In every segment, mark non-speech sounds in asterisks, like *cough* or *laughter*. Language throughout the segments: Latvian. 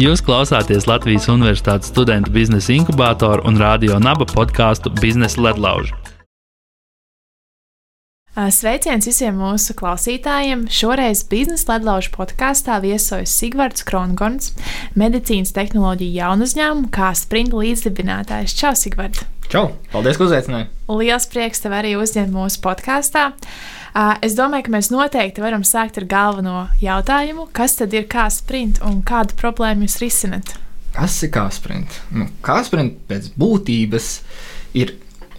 Jūs klausāties Latvijas Universitātes studentu biznesa inkubātoru un radio naba podkāstu Biznesa ledlauži. Sveiciens visiem mūsu klausītājiem! Šoreiz biznesa ledlaužu podkāstā viesojas Sigvards Krongons, medicīnas tehnoloģiju jaunu uzņēmumu, kā sprinta līdzdibinātājs. Čau, Sigvard! Čau! Paldies, ka uzaicinājāt! Liels prieks tev arī uzņemt mūsu podkāstā. Es domāju, ka mēs noteikti varam sākt ar galveno jautājumu, kas tad ir kā sprint un kādu problēmu jūs risinat? Kas ir kā sprint? Nu, kā sprint pēc būtības ir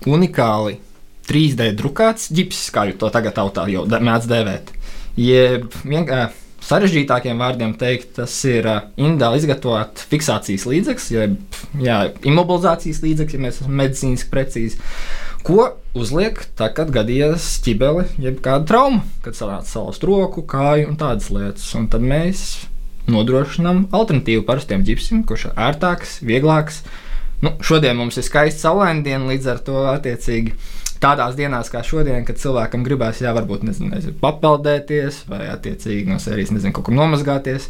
unikāli 3D drukāts ģips, kā jau to tagad tautā jau mēdz dēvēt. Jeb vienkārši sarežģītākiem vārdiem teikt, tas ir individuāli izgatavot fiksācijas līdzeklis, jeb jā, imobilizācijas līdzeklis, ja mēs esam medicīniski precīzi. Ko uzliek, tā, kad gadījās ķibeli, jeb kāda trauma, kad sanāca salauzt roku, kāju un tādas lietas. Un tad mēs nodrošinām alternatīvu parastiem ģipsim, kurš ir ērtāks, vieglāks. Nu, šodien mums ir skaists saulaina diena, līdz ar to attiecīgi tādās dienās kā šodien, kad cilvēkam gribēs, jā, varbūt nezinu, nezinu, papeldēties vai attiecīgi no sērijas, nezinu, kaut kur nomazgāties,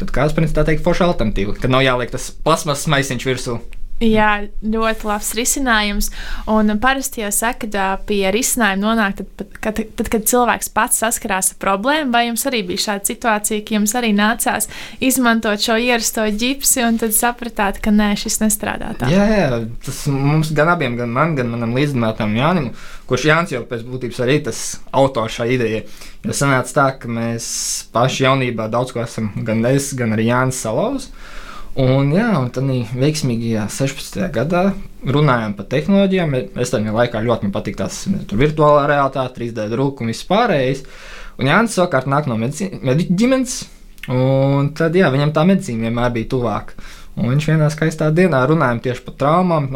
tad kāds, principā, tā teikt, forša alternatīva, kad nav jāliek tas plasmas maisiņš virsū. Jā, ļoti labs risinājums. Un parasti jau saka, ka pie risinājuma nonāk tad, kad, tad, kad cilvēks pats saskarās ar problēmu. Vai jums arī bija šāda situācija, ka jums arī nācās izmantot šo ierasto ģipsi, un tad sapratāt, ka nē, šis nestrādā tā? Jā, jā, tas mums gan abiem, gan man, gan manam līdzdarbam Jānim, kurš Jānis jau pēc būtības arī tas autors šai idejai. Jo sanāca tā, ka mēs paši jaunībā daudz ko esam, gan es, gan arī Jānis Salauzs. Un, jā, un tad veiksmīgajā 16. gadā runājām par tehnoloģijām. Es tam laikā ļoti patīk tās virtuālā realitāte, 3D druka un viss pārējais. Un Jānis savukārt nāk no mediķa ģimenes, un tad jā, viņam tā medicīna vienmēr bija tuvāka. Un viņš vienā skaistā dienā runājām tieši par traumām.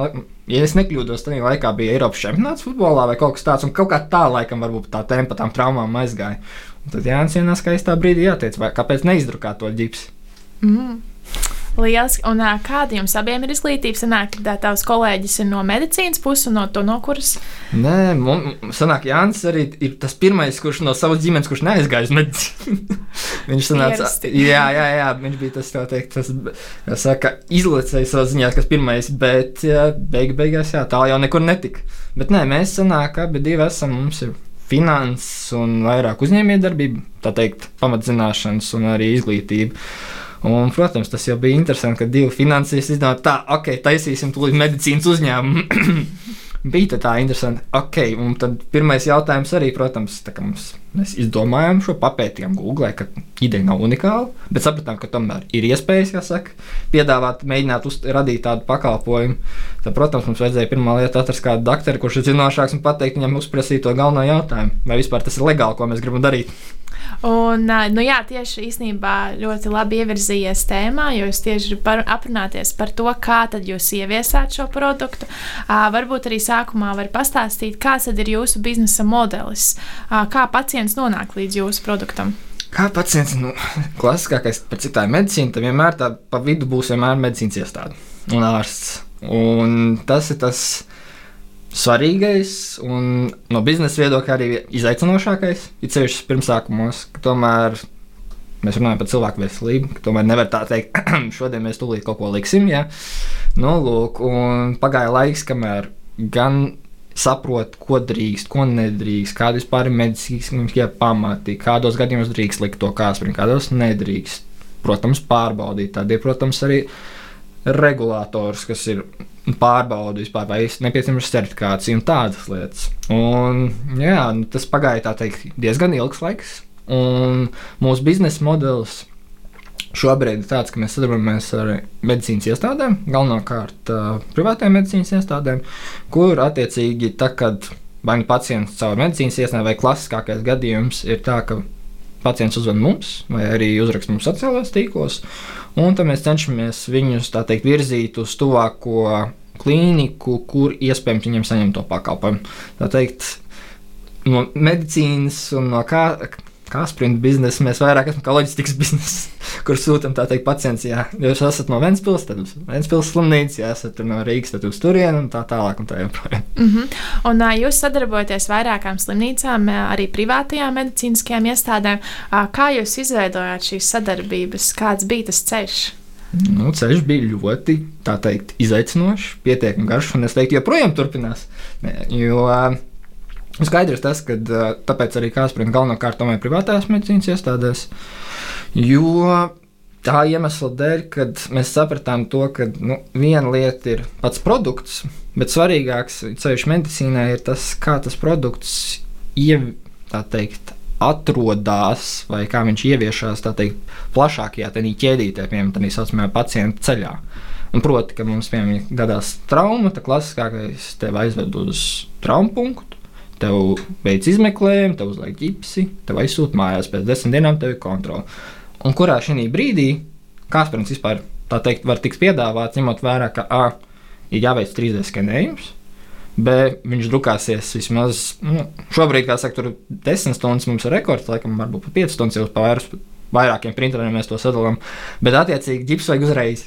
Ja es nekļūdos, tad laikā bija Eiropas čempionāts futbolā vai kaut kas tāds, un kaut kā tā laikam varbūt tā tempa par tām traumām aizgāja. Un tad Jānis vienā skaistā brīdī jāteic, vai kāpēc neizdrukāt to ģipsi. Mm. Lieliski. Un kāda jums abiem ir izglītība? Sanāk, ka tavs kolēģis ir no medicīnas puses, no to no kuras? Nē, mums sanāk, Jānis arī ir tas pirmais, kurš no savas ģimenes, kurš neaizgāja uz medicīnu. *laughs* viņš sanāca, jā, jā, jā, viņš bija tas, teikt, tas saka, izlicējis savā ziņā, kas pirmais, bet beig, beigās jā, tā jau nekur netika. Bet nē, mēs sanāk, abi divi esam, mums ir finanses un vairāk uzņēmējdarbība, tā teikt, pamatzināšanas un arī izglītība. Un, protams, tas jau bija interesanti, ka divi finansisti iznāca tā, ok, taisīsim tūlīt medicīnas uzņēmumu. *clears throat* bija tā interesanti. Ok, un tad pirmais jautājums arī, protams, tā mums mēs izdomājām šo, papētījām Google, ka ideja nav unikāla, bet sapratām, ka tomēr ir iespējas, kā saka, piedāvāt, mēģināt uz, radīt tādu pakalpojumu. Tad, protams, mums vajadzēja pirmā lieta atrast kādu doktoru, kurš ir zinošāks un pateikt viņam uzprasīt to galveno jautājumu, vai vispār tas ir legāli, ko mēs gribam darīt. Un, nu jā, tieši īstenībā ļoti labi ievirzījies tēmā, jo es tieši par, aprunāties par to, kā tad jūs ieviesāt šo produktu. Varbūt arī sākumā var pastāstīt, kāds ir jūsu biznesa modelis, kā pacients nonāk līdz jūsu produktam. Kā pacients, nu, *laughs* klasiskākais par citāju medicīnu, tad vienmēr tā pa vidu būs vienmēr medicīnas iestāde un ārsts. Un tas ir tas, kas svarīgais un no biznesa viedokļa arī izaicinošākais. Ir ceļš pirmsākumos, ka tomēr mēs runājam par cilvēku veselību, ka tomēr nevar tā teikt, *clears throat* šodien mēs tūlīt kaut ko liksim. Ja? Nu, lūk, pagāja laiks, kamēr gan saprot, ko drīkst, ko nedrīkst, kāda vispār ir medicīniskie pamati, kādos gadījumos drīkst likt to kāspēju, kādos nedrīkst. Protams, pārbaudīt. Tad ir, protams, arī regulators, kas ir pārbaudu vispār, vai ir nepieciešams certifikācija un tādas lietas. Un, jā, nu, tas pagāja teikt, diezgan ilgs laiks. Un mūsu biznesa modelis šobrīd ir tāds, ka mēs sadarbojamies ar medicīnas iestādēm, galvenokārt uh, privātajām medicīnas iestādēm, kur attiecīgi, tā, kad vai nu pacients caur medicīnas iestādēm, vai klasiskākais gadījums ir tā, ka pacients uzved mums, vai arī uzrakst mums sociālajos tīklos, un tad mēs cenšamies viņus teikt, virzīt uz tuvāko klīniku, kur iespējams viņiem saņemt to pakalpojumu. Tā teikt, no medicīnas un no kā. Kā sprinta biznesa mēs vairāk esam kā loģistikas biznesa, *laughs* kur sūtām tā teikt pacients, jā, jūs esat no Ventspils, tad uz Ventspils slimnīcu, ja esat no Rīgas, tad uz turienu un tā tālāk un tā joprojām. Mm -hmm. Un jūs sadarbojaties vairākām slimnīcām, arī privātajām medicīniskajām iestādēm. Kā jūs izveidojāt šīs sadarbības? Kāds bija tas ceļš? Nu, ceļš bija ļoti teikt, izaicinošs, pietiekami garš, un es teiktu, joprojām turpinās. Jo uh, skaidrs tas, ka uh, tāpēc arī Kāsprina galvenokārt tomēr privātās medicīnas iestādēs, jo tā iemesla dēļ, kad mēs sapratām to, ka nu, viena lieta ir pats produkts, bet svarīgāks ceļš medicīnā ir tas, kā tas produkts iev, teikt, atrodas vai kā viņš ieviešās teikt, plašākajā ķēdītē, piemēram, tā saucamajā pacienta ceļā. Un proti, ka mums piemēram gadās trauma, tad klasiskākais tev aizved uz traumu punktu, tev veids izmeklējumu, tev uzliek ģipsi, tev aizsūta mājās, pēc desmit dienām tev ir kontrole. Un kurā šī brīdī Kāspērns vispār tā teikt, var tikt piedāvāts, ņemot vērā, ka A ir jāveic 3D skenējums, B viņš drukāsies vismaz nu, šobrīd, kā saka, tur 10 stundas mums ir rekords, laikam, varbūt pat 5 stundas jau pāris. Vairākiem printeriem mēs to sadalām, bet attiecīgi ģips vajag uzreiz.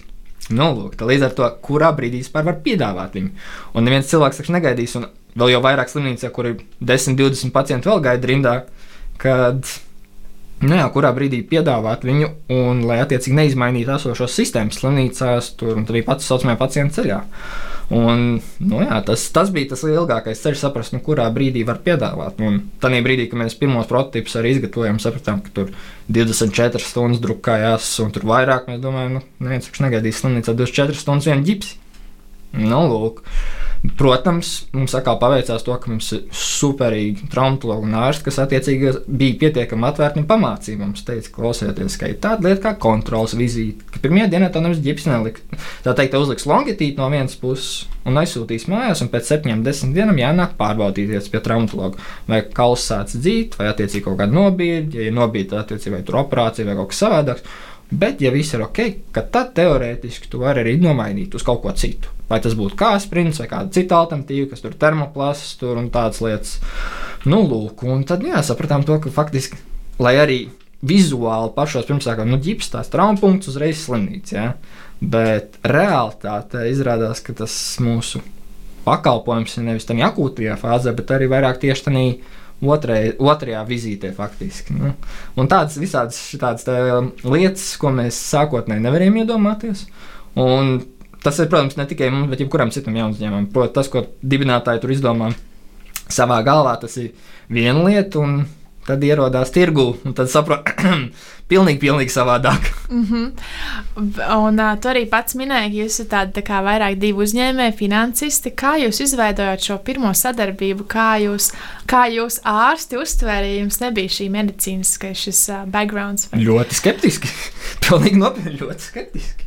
Nu, lūk, līdz ar to, kurā brīdī vispār var piedāvāt viņu. Un neviens cilvēks taču negaidīs, un vēl jau vairāk slimnīcā, kur ir 10, 20 pacienti vēl gaida rindā, kad Nu jā, kurā brīdī piedāvāt viņu, un lai attiecīgi neizmainītu esošos sistēmas slimnīcās, tur arī pats saucamajā pacienta ceļā. Un, nu jā, tas, tas bija tas ilgākais ceļš, saprast, nu, kurā brīdī var piedāvāt. Un tajā brīdī, kad mēs pirmos prototipus arī izgatavojām, sapratām, ka tur 24 stundas drukājās, un tur vairāk mēs domājam, nu, neviens taču negaidīs slimnīcā 24 stundas vienu ģipsi. Nu, lūk. Protams, mums atkal paveicās to, ka mums ir superīgi traumatologi un ārsti, kas attiecīgi bija pietiekami atvērti un pamācīja mums. Teica, klausieties, ka ir tāda lieta kā kontrols vizīte, ka pirmajā dienā tam nemaz ģips neliks. Tā teikt, uzliks longitīti no vienas puses un aizsūtīs mājās, un pēc septiņiem, desmit dienām jānāk pārbaudīties pie traumatologa. Vai kauls sāc dzīt, vai attiecīgi kaut kāda nobīde, ja ir nobīde, attiecīgi vai tur operācija vai kaut kas savādāks. Bet, ja viss ir ok, tad teorētiski tu vari arī nomainīt uz kaut ko citu. Vai tas būtu kā sprints vai kāda cita alternatīva, kas tur termoplasts tur un tādas lietas. Nu, lūk, un tad jā, sapratām to, ka faktiski, lai arī vizuāli pašos pirmsākos, nu, ģips tās traumas uzreiz slimnīca, ja? bet realitāte izrādās, ka tas mūsu pakalpojums ir nevis tādā akūtajā fāzē, bet arī vairāk tieši tādā otrai, otrajā vizītē faktiski. Nu, un tādas visādas tādas tā, lietas, ko mēs sākotnēji nevarējām iedomāties. Un Tas ir, protams, ne tikai mums, bet jebkuram citam jaunuzņēmumam. Protams, tas, ko dibinātāji tur izdomā savā galvā, tas ir viena lieta, un tad ierodās tirgu, un tad saprot, *clears throat* pilnīgi, pilnīgi savādāk. Mm -hmm. Un uh, tu arī pats minēji, ka jūs esat tādi tā kā vairāk divi uzņēmēji, finansisti. Kā jūs izveidojāt šo pirmo sadarbību, kā jūs, kā jūs ārsti uztvērāt, jums nebija šī medicīniskais šis uh, backgrounds? Vai? Ļoti skeptiski. *laughs* pilnīgi nopietni, ļoti skeptiski.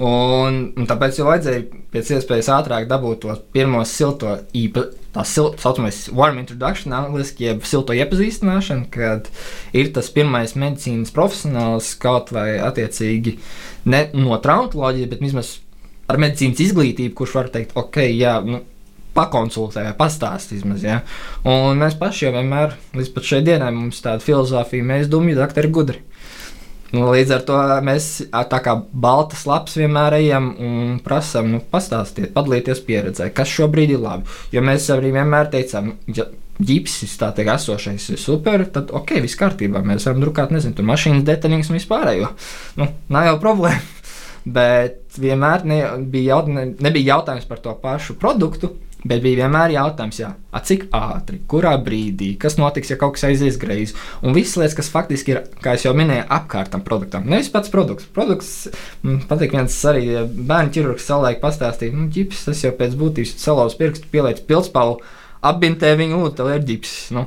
Un, un tāpēc jau vajadzēja pēc iespējas ātrāk dabūt to pirmo silto īpašumu. Tā sil, saucamais warm introduction, angļuiski, jeb silto iepazīstināšana, kad ir tas pirmais medicīnas profesionāls, kaut vai attiecīgi ne no traumatoloģijas, bet vismaz ar medicīnas izglītību, kurš var teikt, ok, jā, nu, pakonsultē, pastāstīt vismaz. Ja? Un mēs paši jau vienmēr, līdz pat šai dienai, mums tāda filozofija, mēs dumji, doktori, gudri. Nu, līdz ar to mēs tā kā baltas lapas vienmēr ejam un prasām, nu, pastāstiet, padalieties pieredzē, kas šobrīd ir labi. Jo mēs arī vienmēr teicām, ja ģipsis tā teikt, esošais ir super, tad ok, viss kārtībā. Mēs varam drukāt, nezinu, tur mašīnas detaļas un vispārējo. Nu, nav jau problēma. *laughs* Bet vienmēr ne, bija jaut, ne, nebija jautājums par to pašu produktu, Bet bija vienmēr jautājums, jā, a, cik ātri, kurā brīdī, kas notiks, ja kaut kas aizies greizi. Un visas lietas, kas faktiski ir, kā jau minēju, apkārt tam produktam. Nevis pats produkts. Produkts, man patīk, viens arī bērnu ķirurgs savulaik pastāstīja, nu, ģips, tas jau pēc būtības salauz pirkstu, pieliec pilspālu, apbintē viņu, un tev ir ģips. Nu,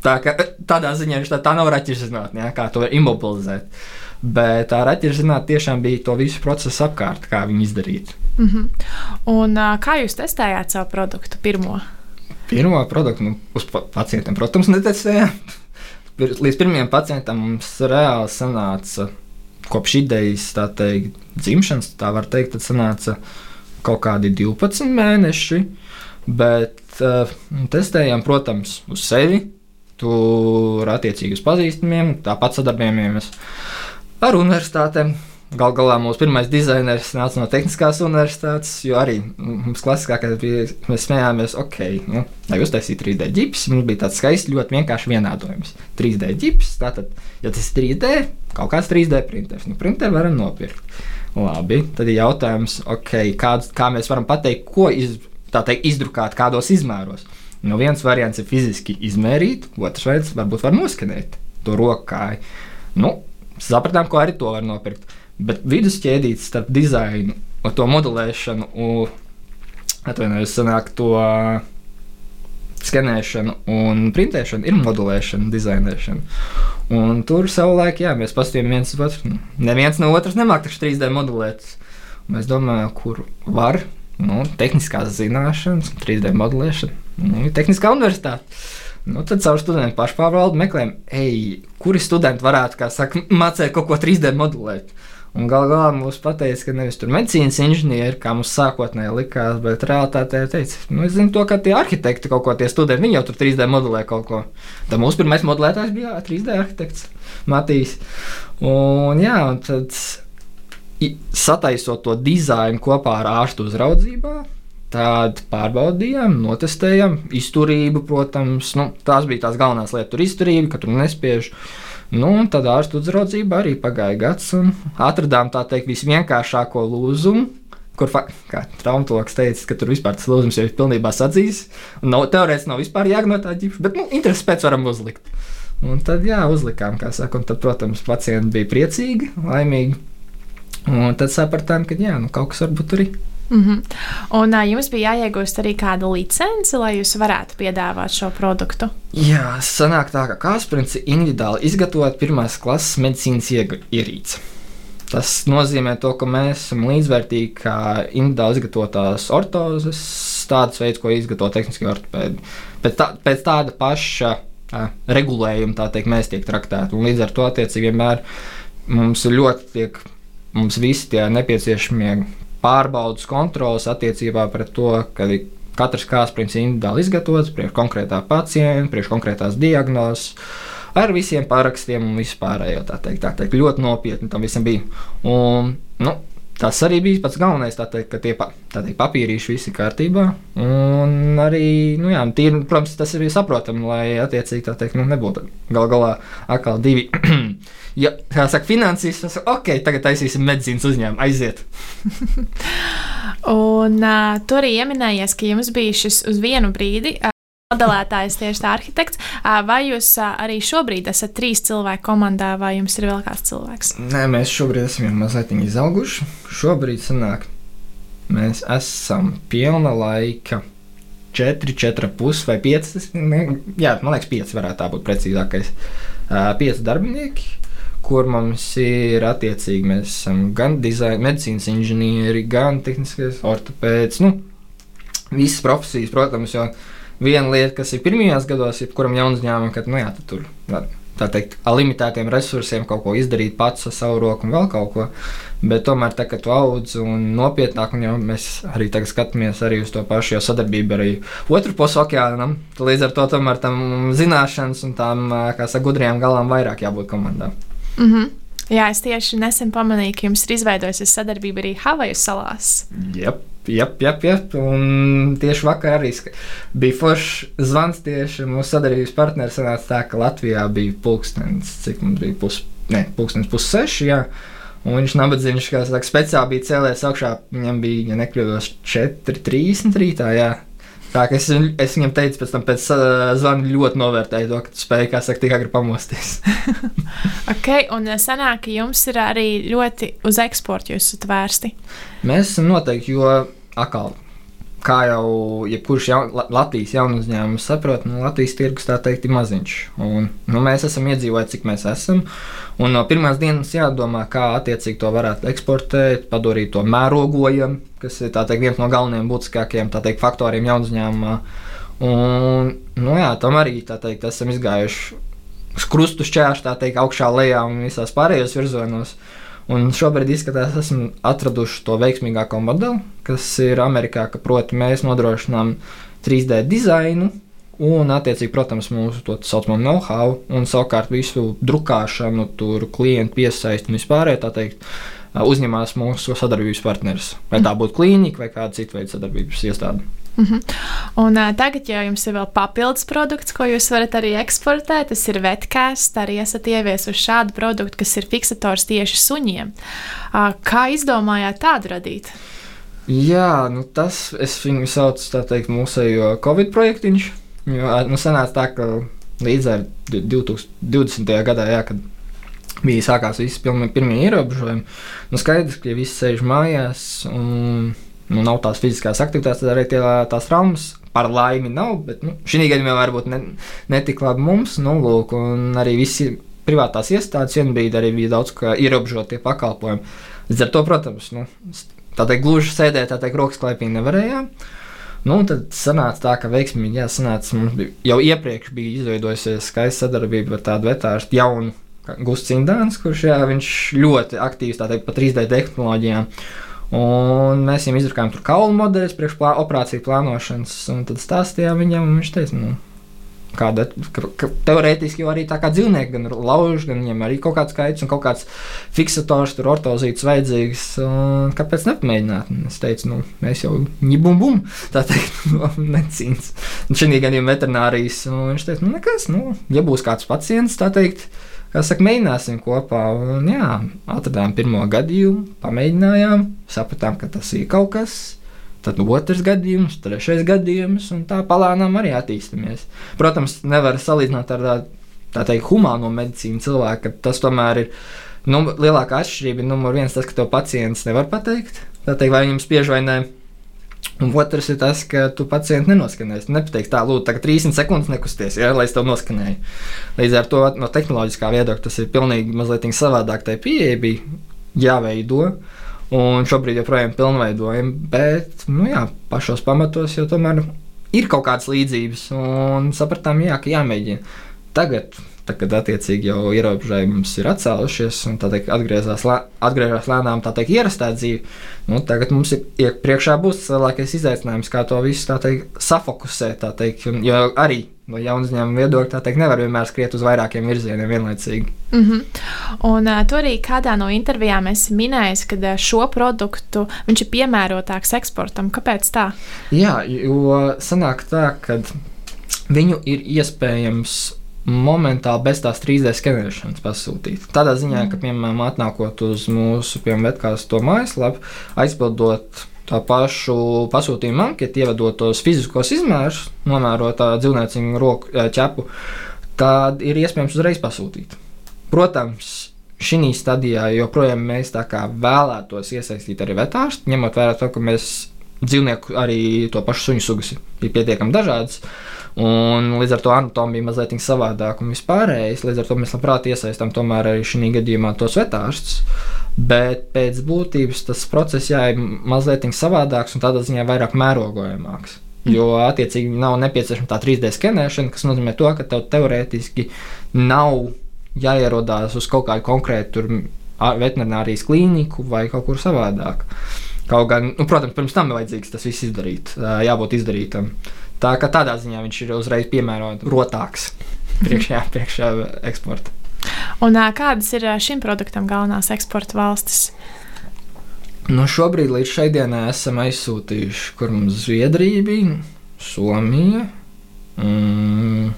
tā, ka, tādā ziņā viņš tā, tā nav raķešu kā to imobilizēt. Bet tā raķešu zinātnē tiešām bija to visu procesu apkārt, kā viņi izdarīt. Mm -hmm. Un kā jūs testējāt savu produktu pirmo? Pirmo produktu nu, uz pacientiem, protams, netestējām. Līdz pirmajam pacientam mums reāli sanāca kopš idejas, tā teikt, dzimšanas, tā var teikt, tad sanāca kaut kādi 12 mēneši. Bet uh, testējām, protams, uz sevi, tur attiecīgi uz pazīstamiem, tāpat sadarbojamies ar universitātēm. Galu galā mūsu pirmais dizainers nāca no Tehniskās universitātes, jo arī mums klasiskākais bija, mēs smējāmies, ok, nu, lai uztaisītu 3D ģips, mums bija tāds skaists, ļoti vienkārši vienādojums. 3D ģips, tātad, ja tas ir 3D, kaut kāds 3D printers, nu, printeru varam nopirkt. Labi, tad ir jautājums, okay, kāds, kā mēs varam pateikt, ko iz, teikt, izdrukāt, kādos izmēros. Nu, viens variants ir fiziski izmērīt, otrs veids varbūt var noskanēt to rokā. Nu, sapratām, ko arī to var nopirkt. Bet vidusķēdītis starp dizainu, to modelēšanu, atvainojos, sanāk to skenēšanu un printēšanu ir modelēšana, dizainēšana. Un tur savulaik, jā, mēs paskatījāmies viens otru. Neviens no otras nemāķis 3D modelēt. Mēs domājam, kur var. Nu, tehniskās zināšanas, 3D modelēšana, nu, tehniskā universitāte. Nu, tad caur studentu pašpārvaldu meklējam, ej, kuri studenti varētu, kā saka, mācīt kaut ko 3D modelēt. Un gal galā mums teica, ka nevis tur medicīnas inženieri, kā mums sākotnēji likās, bet realitātē teica, nu, es zinu to, ka tie arhitekti kaut ko, tie studenti, viņi jau tur 3D modelē kaut ko. Tad mūsu pirmais modelētājs bija jā, 3D arhitekts Matīs. Un jā, un tad sataisot to dizainu kopā ar ārstu uzraudzībā, Tad pārbaudījām, notestējām izturību, protams. Nu, tās bija tās galvenās lietas, tur izturība, ka tur nespiež. Nu, un tad ārstu uzraudzība arī pagāja gads, un atradām tā teikt visvienkāršāko lūzumu. Kur traumatologs teica, ka tur vispār tas lūzums jau ir pilnībā sadzījis. Nav, teorētiski nav vispār jāgno tā ģipša, bet nu, intereses pēc varam uzlikt. Un tad, jā, uzlikām, kā saka, un tad, protams, pacienti bija priecīgi, laimīgi. Un tad sapratām, ka jā, nu, kaut kas varbūt tur ir. Mm -hmm. Un uh, jums bija jāiegūst arī kāda licence, lai jūs varētu piedāvāt šo produktu? Jā, sanāk tā, ka Kāsprints ir individuāli izgatavot pirmās klases medicīnas ierīci. Tas nozīmē to, ka mēs esam līdzvērtīgi kā individuāli izgatavotās ortozes, tāds veids, ko izgatavo tehniskie ortopēdi. Pēc, tā, pēc tāda paša uh, regulējuma, tā teikt, mēs tiek traktēti. Un līdz ar to attiecīgi vienmēr mums ļoti tiek, mums visi tie nepieciešamie pārbaudas kontrolas attiecībā pret to, ka katrs kārsprins ir individuāli izgatavots priekš konkrētā pacienta, priekš konkrētās diagnozes. Ar visiem parakstiem un vispārējo tā teikt, tā teikt, ļoti nopietni tam visam bija. Un, nu, Tas arī bija pats galvenais, teikt, ka tie pa, teikt, papīrīši visi kārtībā. Un arī, nu jā, tīri, protams, tas ir saprotami, lai attiecīgi tā teikt, nu, nebūtu gal galā atkal divi. *clears throat* ja, kā saka, finansīs, tas ir ok, tagad taisīsim medicīnas uzņēmumu, aiziet. un uh, tur arī ieminējies, ka jums bija šis uz vienu brīdi. Uh, modelētājs, tieši tā arhitekts. Vai jūs arī šobrīd esat trīs cilvēku komandā, vai jums ir vēl kāds cilvēks? Nē, mēs šobrīd esam jau mazliet izauguši. Šobrīd sanāk, mēs esam pilna laika. 4, 4,5 vai 5. Ne, jā, man liekas, 5 varētu būt precīzākais. Uh, 5 darbinieki, kur mums ir attiecīgi, mēs esam gan dizaina, medicīnas inženieri, gan tehniskais ortopēds. Nu, visas profesijas, protams, jo viena lieta, kas ir pirmajos gados, jebkuram jaunam uzņēmumam, kad nu, jā, tur var tā teikt, ar limitētiem resursiem kaut ko izdarīt pats ar savu roku un vēl kaut ko. Bet tomēr, tā, kad tu audz un nopietnāk, un jau mēs arī tagad skatāmies arī uz to pašu, jo sadarbība arī otru pusi okeānam, līdz ar to tomēr tam zināšanas un tām, kā saka, gudrajām galām vairāk jābūt komandām. Mm -hmm. Jā, es tieši nesen pamanīju, ka jums ir izveidojusies sadarbība arī Havaju salās. Yep. Jā, jā, jā. Un tieši vakar arī bija foršs zvans. Tieši mūsu sadarbības partneris sanāca tā, ka Latvijā bija pulkstenis, cik mums bija pus, ne, pulkstenis pusseši. Jā. Un viņš nabadzīgs, kā saka, speciāli bija cēlējis augšā. Viņam bija, ja nekļūdos, 4,30 rītā. Jā. Tā kā es, es viņam teicu, pēc tam pēc uh, zvana ļoti novērtēju to, ka tu spēji, kā saka, tik agri pamosties. *laughs* ok, un sanāk, ka jums ir arī ļoti uz eksportu jūs esat vērsti. Mēs esam noteikti, jo atkal kā jau jebkurš jaun, Latvijas jaunu uzņēmums saprot, nu, Latvijas tirgus tā teikt ir maziņš. Un, nu, mēs esam iedzīvojuši, cik mēs esam. Un no pirmās dienas jādomā, kā attiecīgi to varētu eksportēt, padarīt to mērogojam, kas ir teikt, viens no galvenajiem būtiskākajiem teikt, faktoriem jaunu uzņēmumā. Un, nu, jā, tam arī teikt, esam izgājuši krustu šķēršļi, tā teikt, augšā, lejā un visās pārējos virzienos. Un šobrīd izskatās, ka esam atraduši to veiksmīgāko modeli, kas ir Amerikā, ka proti mēs nodrošinām 3D dizainu un, attiecīgi, protams, mūsu tā saucamo know-how un savukārt visu drukāšanu, tur klientu piesaisti un vispārējo tā teikt. Uzņemās mūsu sadarbības partneris. Vai tā būtu klīnika vai kāda cita veida sadarbības iestāde. Mm -hmm. Un uh, tagad jau jums ir vēl papildus produkts, ko jūs varat arī eksportēt. Tas ir vetkāsts. Arī esat ieviesuši šādu produktu, kas ir fiksators tieši suņiem. Uh, kā izdomājāt tādu radīt? Jā, nu tas viņu saucu par mūsu Covid projektiņu. Jo nu, sanāca tā, ka līdz ar 2020. gadā, jā, kad bija sākās visi pirmie ierobežojumi, nu skaidrs, ka ja visi sēž mājās. Un, nu, nav tās fiziskās aktivitātes, tad arī tie, tās traumas par laimi nav. Bet nu, šī gadījumā varbūt ne, ne tik labi mums, nu, lūk, un arī visi privātās iestādes vienbrīd arī bija daudz ierobežotie pakalpojumi. Līdz ar to, protams, nu, tā teikt, gluži sēdēt, tā teikt, rokas klēpī nevarējām. Nu, tad sanāca tā, ka veiksmīgi jā, sanāca, mums bija, jau iepriekš bija izveidojusies skaista sadarbība ar tādu vetārstu jaunu Gusts Indāns, kurš jā, ļoti aktīvs teikt, pa 3D tehnoloģijām. Un mēs viņam izrakām tur kaulu modeļus, priekš plā, operāciju plānošanas, un tad stāstījām viņam, un viņš teica, nu, kāda, ka, ka teorētiski jau arī tā kā dzīvnieki, gan lauž, gan viņiem arī kaut kāds skaits un kaut kāds fiksators, tur ortozīts vajadzīgs. Kāpēc nepamēģināt? Un es teicu, nu, mēs jau ņibum bum, *laughs* tā teikt, *laughs* no medicīnas. Un šī gadījumā veterinārijas, un viņš teica, nu, nekas, nu, ja būs kāds pacients, tā teikt, kā saka, mēģināsim kopā. Un, jā, atradām pirmo gadījumu, pamēģinājām, sapratām, ka tas ir kaut kas. Tad otrs gadījums, trešais gadījums, un tā palānām arī attīstāmies. Protams, nevar salīdzināt ar tādu tā teikt, humāno medicīnu cilvēku, ka tas tomēr ir. Nu, lielākā atšķirība ir numur viens, tas, ka to pacients nevar pateikt. Teikt, vai viņam spiež vai nē. Un otrs ir tas, ka tu pacientu nenoskanēsi. Tu nepateiksi, tā, lūdzu, tagad 30 sekundes nekusties, ja, lai es tev noskanēju. Līdz ar to no tehnoloģiskā viedokļa tas ir pilnīgi mazliet savādāk. Tā pieeja bija jāveido, un šobrīd joprojām pilnveidojam, bet, nu jā, pašos pamatos jau tomēr ir kaut kādas līdzības, un sapratām, jā, ka jāmēģina. Tagad Tad, kad attiecīgi jau ierobežojums ir atcēlušies un teikt, atgriezās, lē, atgriežas lēnām tā teikt, ierastā dzīve, nu, tagad mums ir priekšā būs lielākais izaicinājums, kā to visu teikt, safokusēt. Teikt, un, jo arī no jaunu uzņēmumu viedokļa, tā teikt, nevar vienmēr skriet uz vairākiem virzieniem vienlaicīgi. Mm -hmm. Un uh, tur arī kādā no intervijām es minēju, ka uh, šo produktu viņš ir piemērotāks eksportam. Kāpēc tā? Jā, jo sanāk tā, ka viņu ir iespējams momentāli bez tās 3D skenēšanas pasūtīt. Tādā ziņā, ka, piemēram, atnākot uz mūsu vetkāstu mājaslapu, aizpildot tā pašu pasūtījumu anketu, ievedot tos fiziskos izmērus, nomērot dzīvnieciņu roku ķepu, tad ir iespējams uzreiz pasūtīt. Protams, šī stadijā joprojām mēs vēlētos iesaistīt arī vetārstu, ņemot vērā to, ka mēs dzīvnieku arī to pašu suņu sugas ir pietiekami dažādas. Uh, Un līdz ar to anatomija mazliet savādāk un vispārējais. Līdz ar to mēs labprāt iesaistām tomēr arī šī gadījumā tos vetārstus. Bet pēc būtības tas process jā, ir mazliet savādāks un tādā ziņā vairāk mērogojamāks. Jo attiecīgi nav nepieciešama tā 3D skenēšana, kas nozīmē to, ka tev teorētiski nav jāierodās uz kaut kādu konkrētu veterinārijas klīniku vai kaut kur savādāk. Kaut gan, nu, protams, pirms tam ir vajadzīgs tas viss izdarīt, jābūt izdarītam. Tā kā tādā ziņā viņš ir uzreiz piemērots rotāks *laughs* priekšā, priekšā eksporta. Un kādas ir šim produktam galvenās eksporta valstis? Nu, šobrīd līdz šai dienai esam aizsūtījuši, kur mums Zviedrija bija, Somija, mm,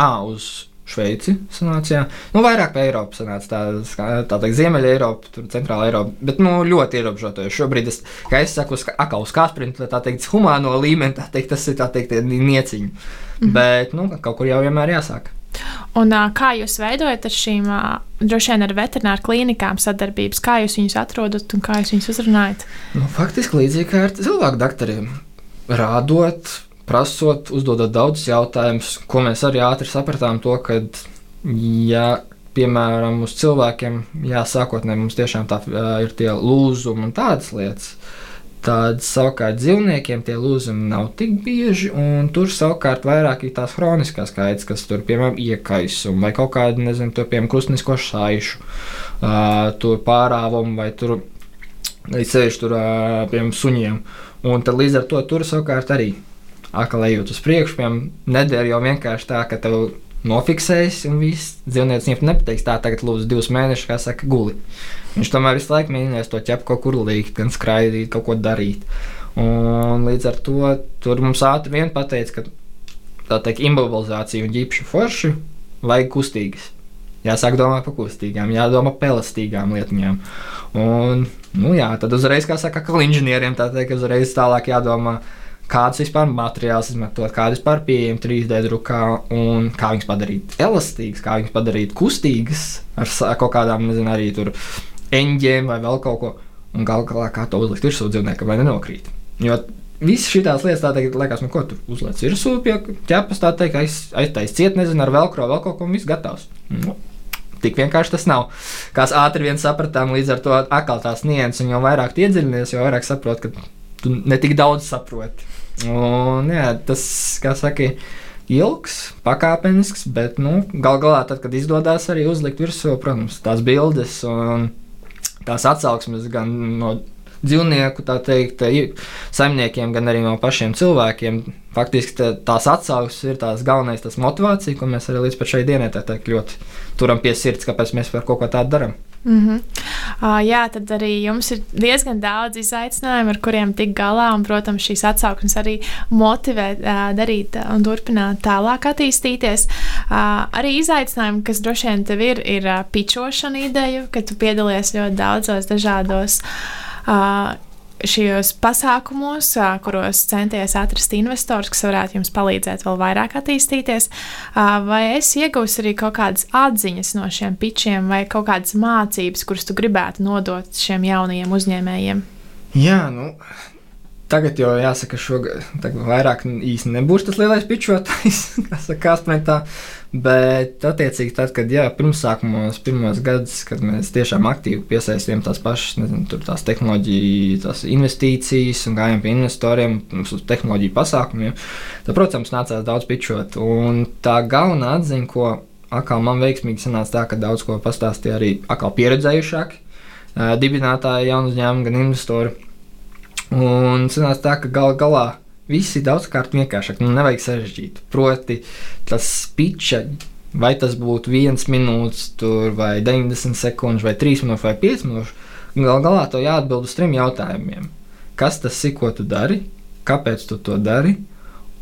à, uz Šveici sanāca. Jā. Nu, vairāk pa Eiropu sanāca. Tā, tā teikt, Ziemeļa Eiropa, tur centrāla Eiropa. Bet nu, ļoti ierobežota. Šobrīd, es, kā es saku, akā uz kāsprinta, tā teikt, humāno līmeni, tā teikt, tas ir tā teikt, nieciņi. Mm -hmm. Bet nu, kaut kur jau vienmēr jāsāk. Un, kā jūs veidojat ar šīm, droši vien ar veterināru klīnikām sadarbības, kā jūs viņus atrodat un kā jūs viņus uzrunājat? Nu, faktiski līdzīgi kā ar cilvēku doktoriem. Rādot, prasot, uzdodot daudzus jautājumus, ko mēs arī ātri sapratām, to, ka, ja, piemēram, uz cilvēkiem, jā, sākotnēji mums tiešām tā ir tie lūzumi un tādas lietas. Tad savukārt dzīvniekiem tie lūzumi nav tik bieži, un tur savukārt vairāk ir tās chroniskās kaitas, kas tur, piemēram, iekaisumi vai kaut kāda, nezinu, tur, piemēram, krustnisko šaišu, uh, tur pārāvumu vai tur, ceļš tur, uh, piemēram, suņiem. Un tad līdz ar to tur savukārt arī atkal ejot uz priekšu, piemēram, nedēļa jau vienkārši tā, ka tev nofiksēs, un viss dzīvnieks nepateiks, tā tagad lūdzu divus mēnešus, kā saka, guli. Viņš tomēr visu laiku mēģinās to ķepu kaut kur likt, gan skraidīt, kaut ko darīt. Un līdz ar to tur mums ātri vien pateica, ka tā teikt, imobilizācija un ģipšu forši vajag kustīgas. Jāsāk domāt par kustīgām, jādomā par elastīgām lietām. Un, nu jā, tad uzreiz, kā saka, kā inženieriem, tā teikt, uzreiz tālāk jādomā, kādas vispār materiālus izmantot, kādas vispār pieejamas 3D drukā un kā viņas padarīt elastīgas, kā viņas padarīt kustīgas ar kaut kādām, nezinu, arī tur eņģiem vai vēl kaut ko. Un gal galā kā to uzlikt virsū dzīvniekam, lai nenokrīt. Jo Visas šīs lietas, tā teikt, liekas, nu, ko tur uzliek virsū, pie ķepas, tā teikt, aiz, aiztaisīt ciet, nezinu, ar velkro, vēl kaut ko, un viss gatavs. Nu, tik vienkārši tas nav. Kā ātri vien sapratām, līdz ar to atkal tās nianses, un jo vairāk iedziļinies, jo vairāk saprot, ka tu ne tik daudz saproti. Un, jā, tas, kā saka, ilgs, pakāpenisks, bet nu, gal galā, tad, kad izdodas arī uzlikt virsū, protams, tās bildes un tās atsauksmes gan no dzīvnieku teikt, saimniekiem, gan arī no pašiem cilvēkiem. Faktiski tā, tās atsauksmes ir tās galvenais, tas motivācija, ko mēs arī līdz šai dienai teikt, ļoti turam pie sirds, kāpēc mēs par kaut ko tādu darām. Mm -hmm. uh, jā, tad arī jums ir diezgan daudz izaicinājumu, ar kuriem tikt galā. Un, protams, šīs atsauksmes arī motivē uh, darīt un turpināt tālāk attīstīties. Uh, arī izaicinājumi, kas droši vien tev ir, ir uh, pičošana ideja, ka tu piedalies ļoti daudzos dažādos. Uh, šajos pasākumos, kuros centies atrast investors, kas varētu jums palīdzēt vēl vairāk attīstīties, vai es iegūstu arī kaut kādas atziņas no šiem pičiem vai kaut kādas mācības, kuras tu gribētu nodot šiem jaunajiem uzņēmējiem? Jā, nu, Tagad jau jāsaka, ka vairāk īsti nebūs tas lielais pičotājs, *laughs* kas saka, sprintā. Bet, attiecīgi, tad, kad jā, pirmsākumos, pirmos gadus, kad mēs tiešām aktīvi piesaistījām tās pašas nezinu, tās tehnoloģiju, tās investīcijas un gājām pie investoriem uz tehnoloģiju pasākumiem, tad, protams, nācās daudz pičot. Un tā galvenā atziņa, ko atkal man veiksmīgi sanāca, tā, ka daudz ko pastāstīja arī atkal pieredzējušāki dibinātāji, jaunu uzņēmumu, gan investori Un sanāca tā, ka gal galā viss ir daudzkārt vienkāršāk, nu nevajag sarežģīt. Proti, tas piča, vai tas būtu viens minūtes, tur, vai 90 sekundes, vai 3 minūtes, vai 5 minūtes, gal galā to jāatbild uz trim jautājumiem. Kas tas ir, ko tu dari, kāpēc tu to dari,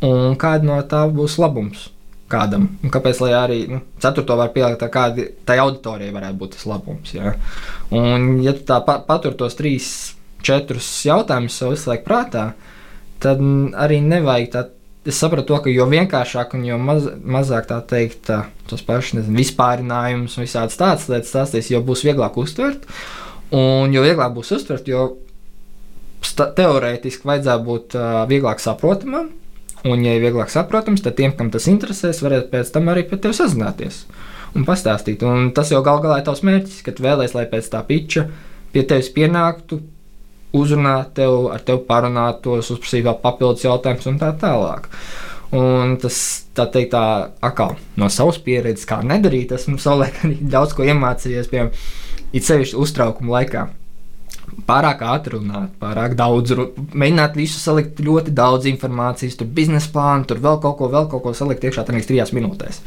un kāda no tā būs labums kādam. Un kāpēc lai arī nu, ceturto var pielikt, kāda tai auditorijai varētu būt tas labums. Ja? Un, ja tu tā pa, patur tos trīs četrus jautājumus sev visu laiku prātā, tad arī nevajag tā. Es saprotu, to, ka jo vienkāršāk un jo maz, mazāk tā teikt, tā, tos pašus nezinu, vispārinājumus un visādas tādas lietas stāstīs, jo būs vieglāk uztvert. Un jo vieglāk būs uztvert, jo teorētiski vajadzētu būt uh, vieglāk saprotamam. Un, ja ir vieglāk saprotams, tad tiem, kam tas interesēs, varētu pēc tam arī pie tevis sazināties un pastāstīt. Un tas jau gal galā ir tavs mērķis, ka vēlēsies, lai pēc tā piča pie tevis pienāktu uzrunāt tev, ar tevi parunātos, uzprasīt vēl papildus jautājumus un tā tālāk. Un tas, tā teikt, tā atkal no savas pieredzes, kā nedarīt, esmu savulaik arī daudz ko iemācījies, piemēram, it sevišķi uztraukuma laikā. Pārāk ātri runāt, pārāk daudz, mēģināt visu salikt ļoti daudz informācijas, tur biznesa plānu, tur vēl kaut ko, vēl kaut ko salikt iekšā tajās trijās minūtēs.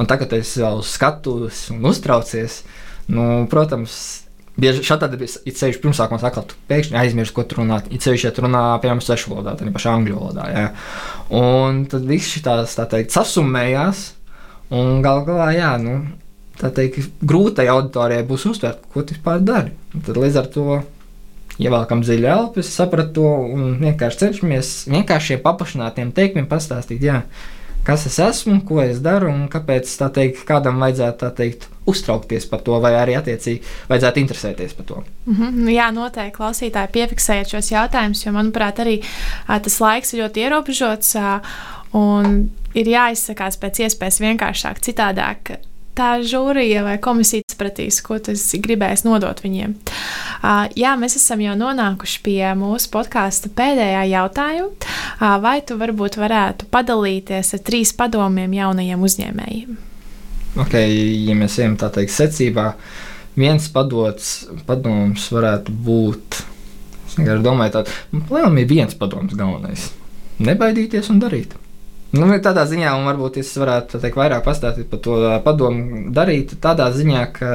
Un tagad es jau skatos un uztraucies. Nu, protams, Bieži šādi ir ceļš pirmsākumā, sakot, tu pēkšņi aizmirsti, ko tur runāt. Ir ceļš, ja tu runā, piemēram, svešu valodā, tad pašā angļu valodā. Jā. Un tad viss šī tās, tā teikt, sasummējās. Un gal galā, jā, nu, tā teikt, grūtai auditorijai būs uztvert, ko tu vispār dari. Un tad līdz ar to ievelkam dziļi elpu, sapratu to un vienkārši cenšamies vienkāršiem paplašinātiem teikumiem pastāstīt, jā, kas es esmu, ko es daru un kāpēc teikt, kādam vajadzētu teikt, uztraukties par to, vai arī attiecīgi vajadzētu interesēties par to. Mm -hmm. Jā, noteikti klausītāji piefiksējiet šos jautājumus, jo, manuprāt, arī tas laiks ir ļoti ierobežots. Un ir jāizsakās pēc iespējas vienkāršāk, citādāk tā žūrija vai komisija sapratīs, ko tas gribēs nodot viņiem. Uh, jā, mēs esam jau nonākuši pie mūsu podkāstu pēdējā jautājuma. Uh, vai tu varbūt varētu padalīties ar trīs padomiem jaunajiem uzņēmējiem? okay, ja mēs ejam tā teikt secībā, viens padots, padoms varētu būt. Es domāju, ka Lielam ir viens padoms galvenais. nebaidīties un darīt. Nu, tādā ziņā, un varbūt es varētu teikt, vairāk pastāstīt par to padomu darīt, tādā ziņā, ka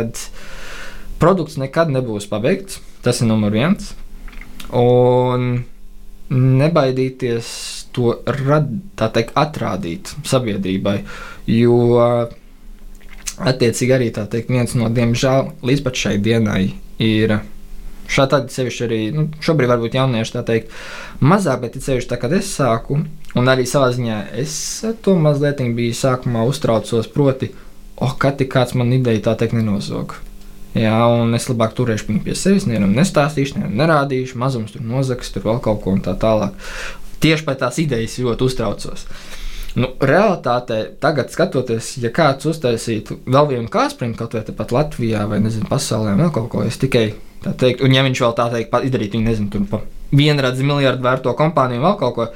produkts nekad nebūs pabeigts. Tas ir numur viens. Un nebaidīties to rad, teikt, atrādīt sabiedrībai. Jo attiecīgi arī teikt, viens no diemžēl līdz pat šai dienai ir. Šādi sevišķi arī nu, šobrīd varbūt jaunieši tā teikt mazāk, bet sevišķi tā, kad es sāku, un arī savā ziņā es to mazliet biju sākumā uztraucos, proti, oh, kad tik kāds man ideja tā teikt nenozog. Jā, un es labāk turēšu viņu pie sevis, nevienam nestāstīšu, nevienam nerādīšu, mazums tur nozags, tur vēl kaut ko un tā tālāk. Tieši par tās idejas ļoti uztraucos. Nu, realitātē, tagad skatoties, ja kāds uztaisītu vēl vienu kāspringu, kaut vai tepat Latvijā, vai nezinu, pasaulē, vēl kaut ko, es tikai tā teiktu, un ja viņš vēl tā teikt, izdarītu, viņu nezinu, tur pa vienradzi miljardu vērto kompāniju, vēl kaut ko.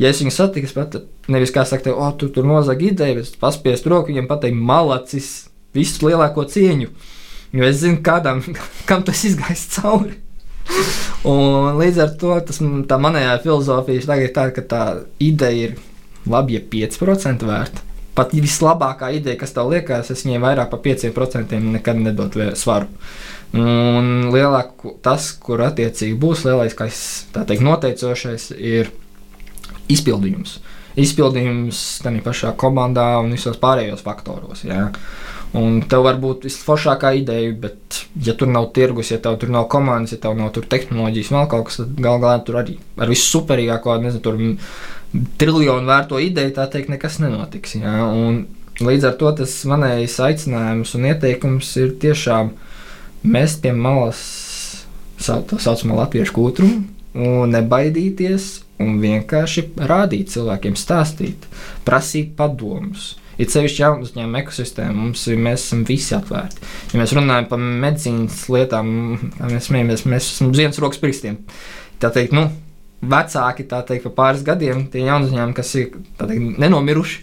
Ja es viņu satiku, tad nevis kā saka, o, tu tur nozagi ideju, bet paspiest roku viņam pateikt, malacis, visu lielāko cieņu. Jo es zinu, kādam, *laughs* kam tas izgājis cauri. Un līdz ar to tas, tā manējā filozofija tagad ir tāda, ka tā ideja ir labi, ja 5% vērta. Pat vislabākā ideja, kas tev liekas, es viņai vairāk par 5% nekad nedot svaru. Un lielāk tas, kur attiecīgi būs lielākais teikt, noteicošais, ir izpildījums. Izpildījums tādā pašā komandā un visos pārējos faktoros. Jā. Un tev var būt visforšākā ideja, bet, ja tur nav tirgus, ja tev tur nav komandas, ja tev nav tehnoloģijas, vēl kaut kas, tad gal galā tur arī ar visu superīgāko, nezinu, tur triljonu vērto ideju, tā teikt, nekas nenotiks. Ja? Un līdz ar to tas manējais aicinājums un ieteikums ir tiešām mest pie malas tā saucamā latviešu kūtrumu un nebaidīties un vienkārši rādīt cilvēkiem, stāstīt, prasīt padomus Ir sevišķi jaunu uzņēmumu ekosistēmu, mums ir, mēs esam visi atvērti. Ja mēs runājam par medicīnas lietām, mēs smējamies, mēs esam uz vienas rokas pirkstiem. Tā teikt, nu, vecāki, tā teikt, par pāris gadiem, tie jauni uzņēmumi, kas ir teikt, nenomiruši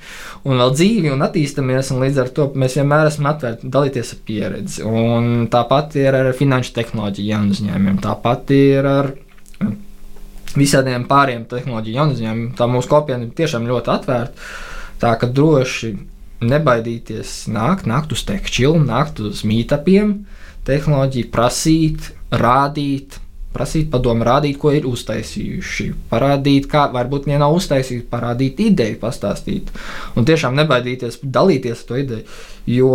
un vēl dzīvi un attīstāmies, un līdz ar to mēs vienmēr esam atvērti dalīties ar pieredzi. Un tāpat ir ar finanšu tehnoloģiju jaunu uzņēmumiem, tāpat ir ar visādiem pāriem tehnoloģiju jaunu uzņēmumiem. Tā mūsu kopiena ir tiešām ļoti atvērta. Tā ka droši nebaidīties nākt, nākt uz tekstilu, nākt uz mītapiem, tehnoloģiju prasīt, rādīt, prasīt padomu, rādīt, ko ir uztaisījuši, parādīt, kā varbūt viņa nav uztaisījusi, parādīt ideju, pastāstīt. Un tiešām nebaidīties dalīties ar to ideju. Jo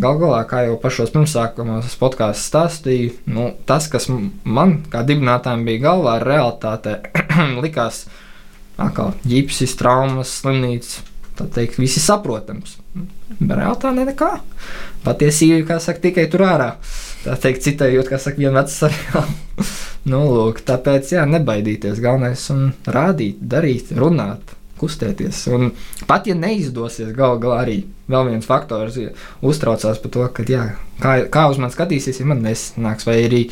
gal galā, kā jau pašos pirmsākumos podkāstos stāstīju, nu, tas, kas man kā dibinātājiem bija galvā, realitātē *clears throat* likās atkal ģipsis, traumas, slimnīcas tā teikt, visi saprotams. Realtā ne nekā. Patiesība, kā saka, tikai tur ārā. Tā teikt, citējot, kā saka, viena veca sarjāla. *laughs* nu, lūk, tāpēc, jā, nebaidīties. Galvenais ir rādīt, darīt, runāt, kustēties. Un pat ja neizdosies, gal galā arī vēl viens faktors ja uztraucās par to, ka, jā, kā, kā uz mani skatīsies, ja man nesnāks, vai arī,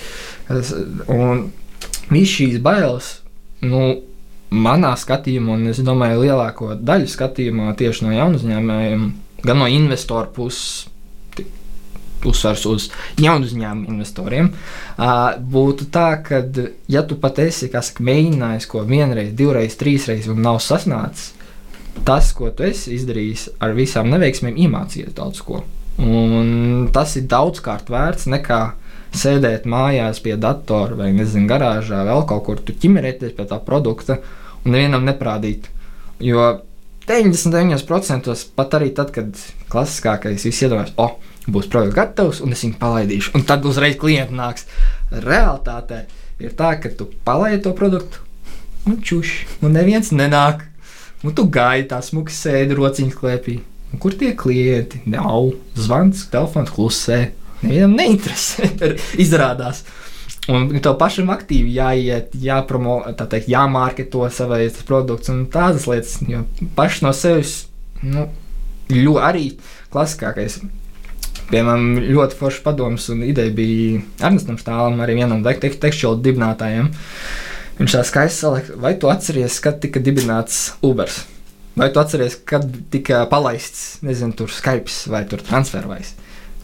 un viss šīs bailes, nu, manā skatījumā, un es domāju, lielāko daļu skatījumā tieši no jaunu uzņēmējiem, gan no investoru puses, uzsvars uz jaunu uzņēmumu investoriem, būtu tā, ka, ja tu pat esi saka, mēģinājis ko vienreiz, divreiz, trīsreiz un nav sasnācis, tas, ko tu esi izdarījis ar visām neveiksmēm, iemācījies daudz ko. Un tas ir daudzkārt vērts nekā sēdēt mājās pie datora vai, nezinu, garāžā, vēl kaut kur tur ķimerēties pie tā produkta un nevienam neprādīt. Jo 99% pat arī tad, kad klasiskākais viss iedomājas, oh, būs projekts gatavs un es viņu palaidīšu, un tad uzreiz klienti nāks. Realtātē ir tā, ka tu palaidi to produktu un čuši, un neviens nenāk. Un tu gaidi tā smuki sēdi rociņas klēpī. Un kur tie klienti? Nav zvans, telefons klusē. Nevienam neinteresē. *laughs* Izrādās. Un tev pašam aktīvi jāiet, jāpromo, tā teikt, jāmārketo savais produkts un tādas lietas. Jo pašs no sevis, nu, ļoti arī klasiskākais. Piemēram, ļoti foršs padoms un ideja bija Ernestam Štālam, arī vienam tekstilu dibinātājiem. Viņš tā skaisti salika, vai tu atceries, kad tika dibināts Uber? Vai tu atceries, kad tika palaists, nezinu, tur Skype vai tur Transferwise?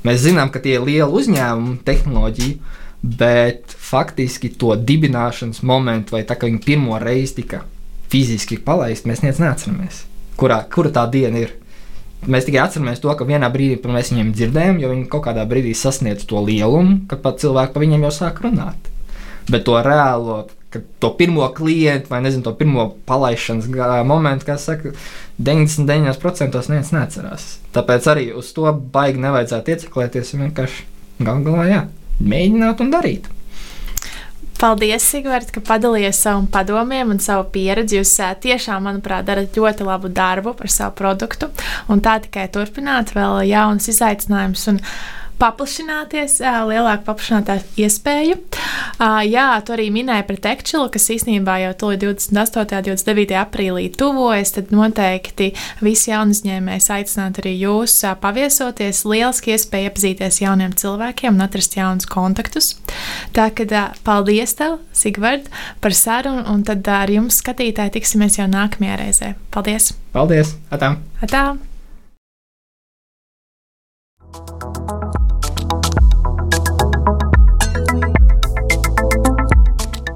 Mēs zinām, ka tie ir lieli uzņēmumi, tehnoloģija, bet faktiski to dibināšanas momentu, vai tā kā viņi pirmo reizi tika fiziski palaist, mēs neatceramies, kurā, kura tā diena ir. Mēs tikai atceramies to, ka vienā brīdī mēs viņiem dzirdējām, jo viņi kaut kādā brīdī sasniedz to lielumu, ka pat cilvēki par viņiem jau sāk runāt. Bet to reālo, to pirmo klientu vai nezinu, to pirmo palaišanas momentu, kā saka, 99% neviens neatcerās. Tāpēc arī uz to baigi nevajadzētu ieceklēties. Vienkārši galu galā jā, mēģināt un darīt. Paldies, Sigvārds, ka padalījies savu padomiem un savu pieredzi. Jūs tiešām, manuprāt, darat ļoti labu darbu par savu produktu. Un tā tikai turpināt, vēl jaunas izaicinājumus paplašināties, lielāku paplašinātāju iespēju. Jā, tu arī minēji par tekstilu, kas īstenībā jau to 28. un 29. aprīlī tuvojas. Tad noteikti visi jaunuzņēmēji aicināt arī jūs paviesoties. Lieliski iespēja iepazīties jauniem cilvēkiem un atrast jaunus kontaktus. Tā kā paldies tev, Sigvard, par sarunu, un tad ar jums skatītāji tiksimies jau nākamajā reizē. Paldies! Paldies! Atā! Atā.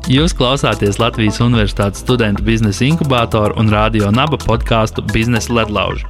Jūs klausāties Latvijas Universitātes studentu biznesa inkubātoru un radio naba podkāstu Biznesa ledlauži.